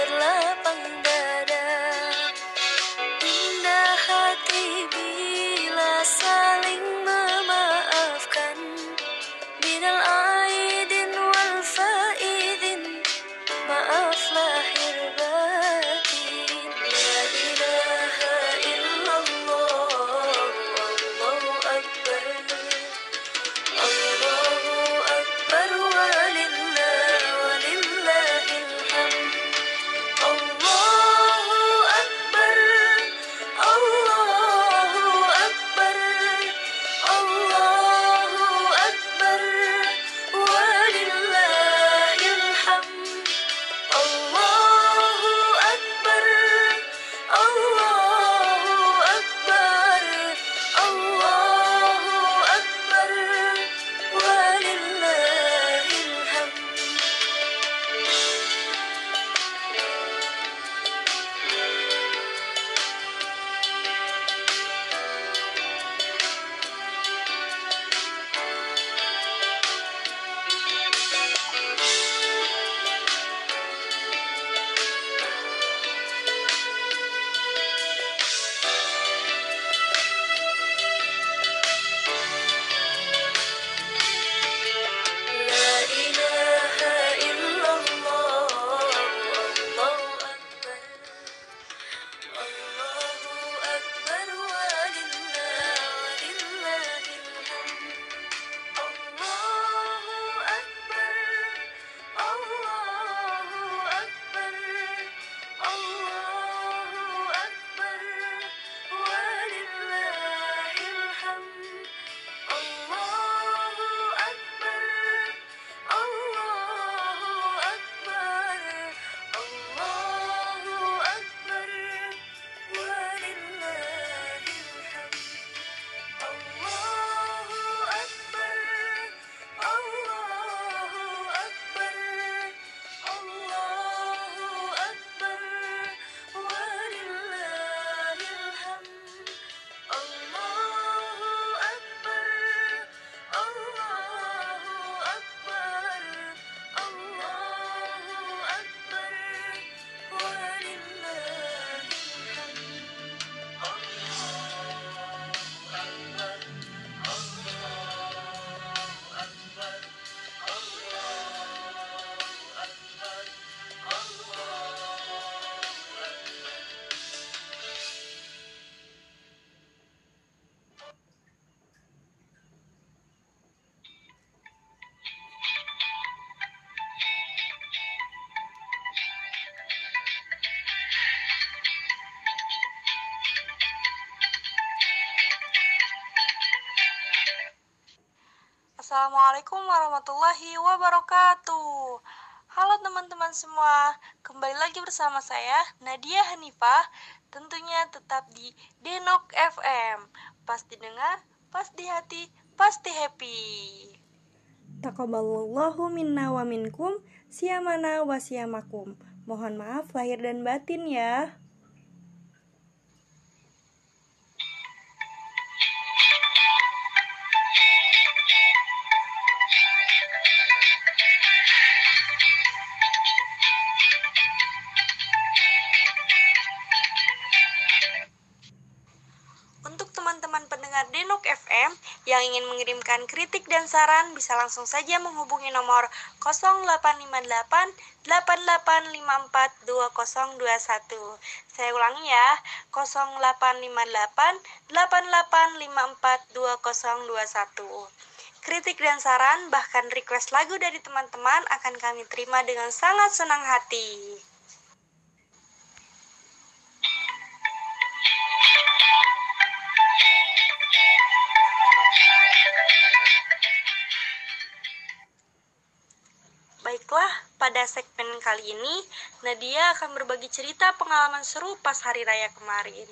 berlepas Assalamualaikum warahmatullahi wabarakatuh. Halo teman-teman semua, kembali lagi bersama saya Nadia Hanifah, tentunya tetap di Denok FM. Pasti dengar, pasti hati, pasti happy. Taqabbalallahu minna wa minkum, siamana wa siamakum. Mohon maaf lahir dan batin ya. Pendengar Denok FM yang ingin mengirimkan kritik dan saran bisa langsung saja menghubungi nomor 0858 8854 2021. Saya ulangi ya, 0858 8854 2021. Kritik dan saran bahkan request lagu dari teman-teman akan kami terima dengan sangat senang hati. Baiklah, pada segmen kali ini Nadia akan berbagi cerita pengalaman seru pas hari raya kemarin.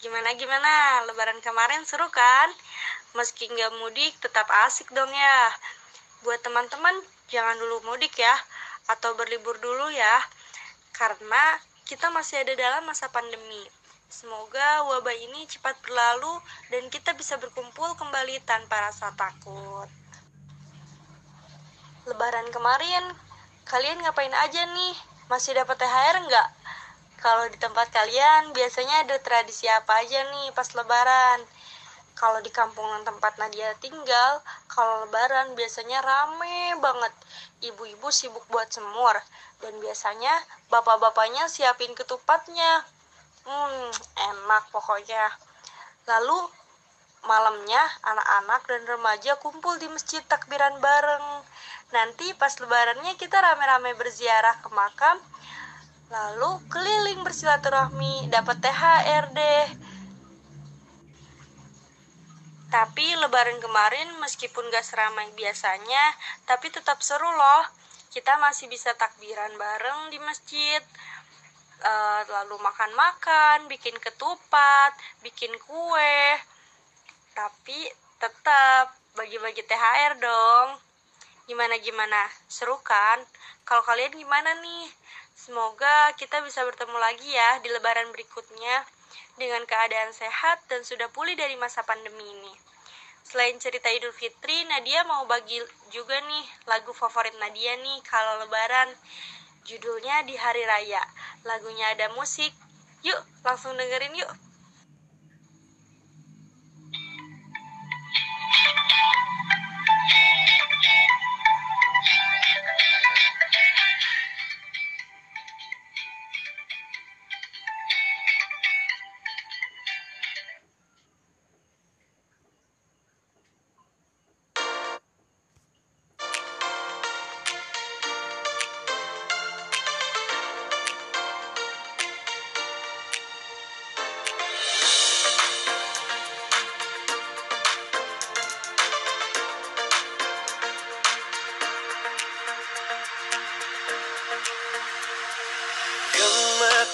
Gimana-gimana, lebaran kemarin seru kan? Meski nggak mudik, tetap asik dong ya. Buat teman-teman, jangan dulu mudik ya, atau berlibur dulu ya. Karena kita masih ada dalam masa pandemi. Semoga wabah ini cepat berlalu dan kita bisa berkumpul kembali tanpa rasa takut. lebaran kemarin kalian ngapain aja nih? Masih dapat THR nggak? Kalau di tempat kalian biasanya ada tradisi apa aja nih pas lebaran? Kalau di kampung tempat Nadia tinggal, kalau lebaran biasanya rame banget. Ibu-ibu sibuk buat semur dan biasanya bapak-bapaknya siapin ketupatnya. Hmm, enak pokoknya. Lalu malamnya anak-anak dan remaja kumpul di masjid takbiran bareng. Nanti pas lebarannya kita rame-rame berziarah ke makam, lalu keliling bersilaturahmi, dapat THR deh. Tapi lebaran kemarin meskipun gak seramai biasanya, tapi tetap seru loh. Kita masih bisa takbiran bareng di masjid. Eh, lalu makan-makan, bikin ketupat, bikin kue. Tapi tetap bagi-bagi THR dong. Gimana gimana? Seru kan? Kalau kalian gimana nih? Semoga kita bisa bertemu lagi ya di lebaran berikutnya dengan keadaan sehat dan sudah pulih dari masa pandemi ini. Selain cerita Idul Fitri, Nadia mau bagi juga nih lagu favorit Nadia nih kalau lebaran. Judulnya di hari raya. Lagunya ada musik. Yuk, langsung dengerin yuk.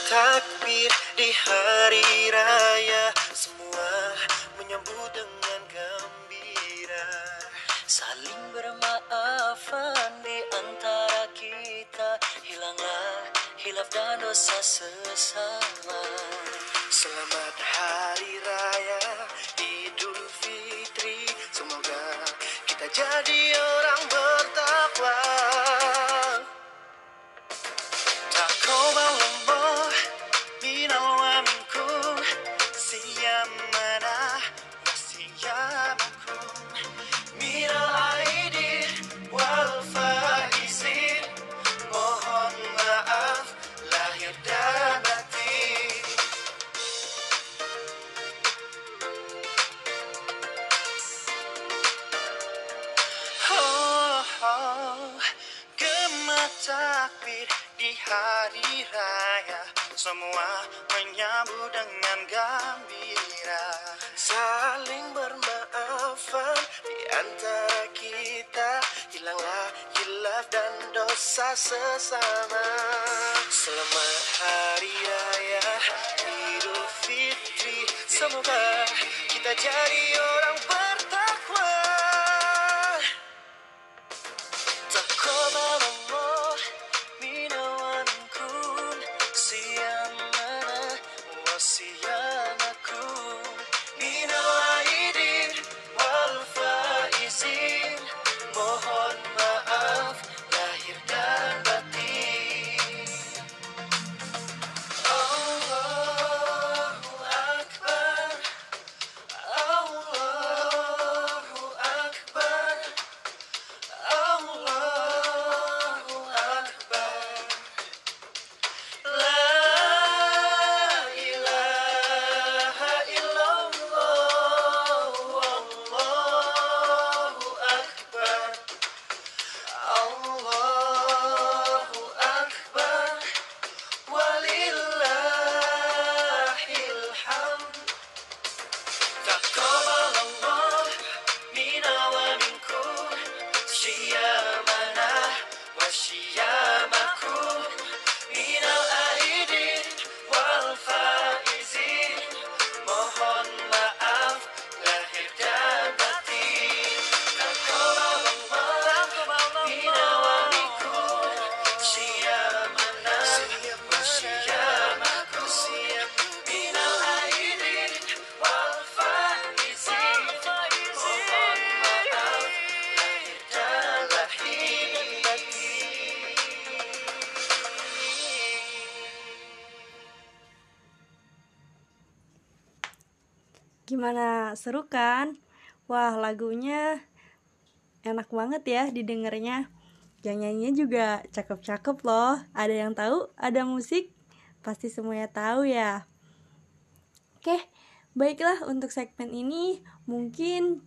Takbir di hari raya. Semua menyambut dengan gembira. Saling bermaafan di antara kita. Hilanglah hilaf dan dosa sesama. Selamat hari raya Idul Fitri. Semoga kita jadi antara kita Hilanglah hilaf dan dosa sesama. Selamat hari raya Idul Fitri Semoga kita jadi orang Gimana seru kan? Wah, lagunya enak banget ya didengarnya. Yang nyanyinya juga cakep-cakep loh. Ada yang tahu? Ada musik? Pasti semuanya tahu ya. Oke, baiklah untuk segmen ini mungkin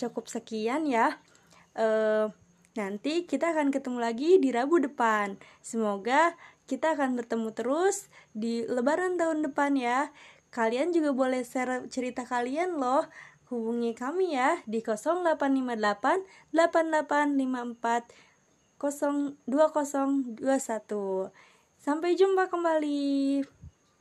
cukup sekian ya. Eh, nanti kita akan ketemu lagi di Rabu depan. Semoga kita akan bertemu terus di Lebaran tahun depan ya. Kalian juga boleh share cerita kalian loh. Hubungi kami ya di 0858 8854 2021. Sampai jumpa kembali.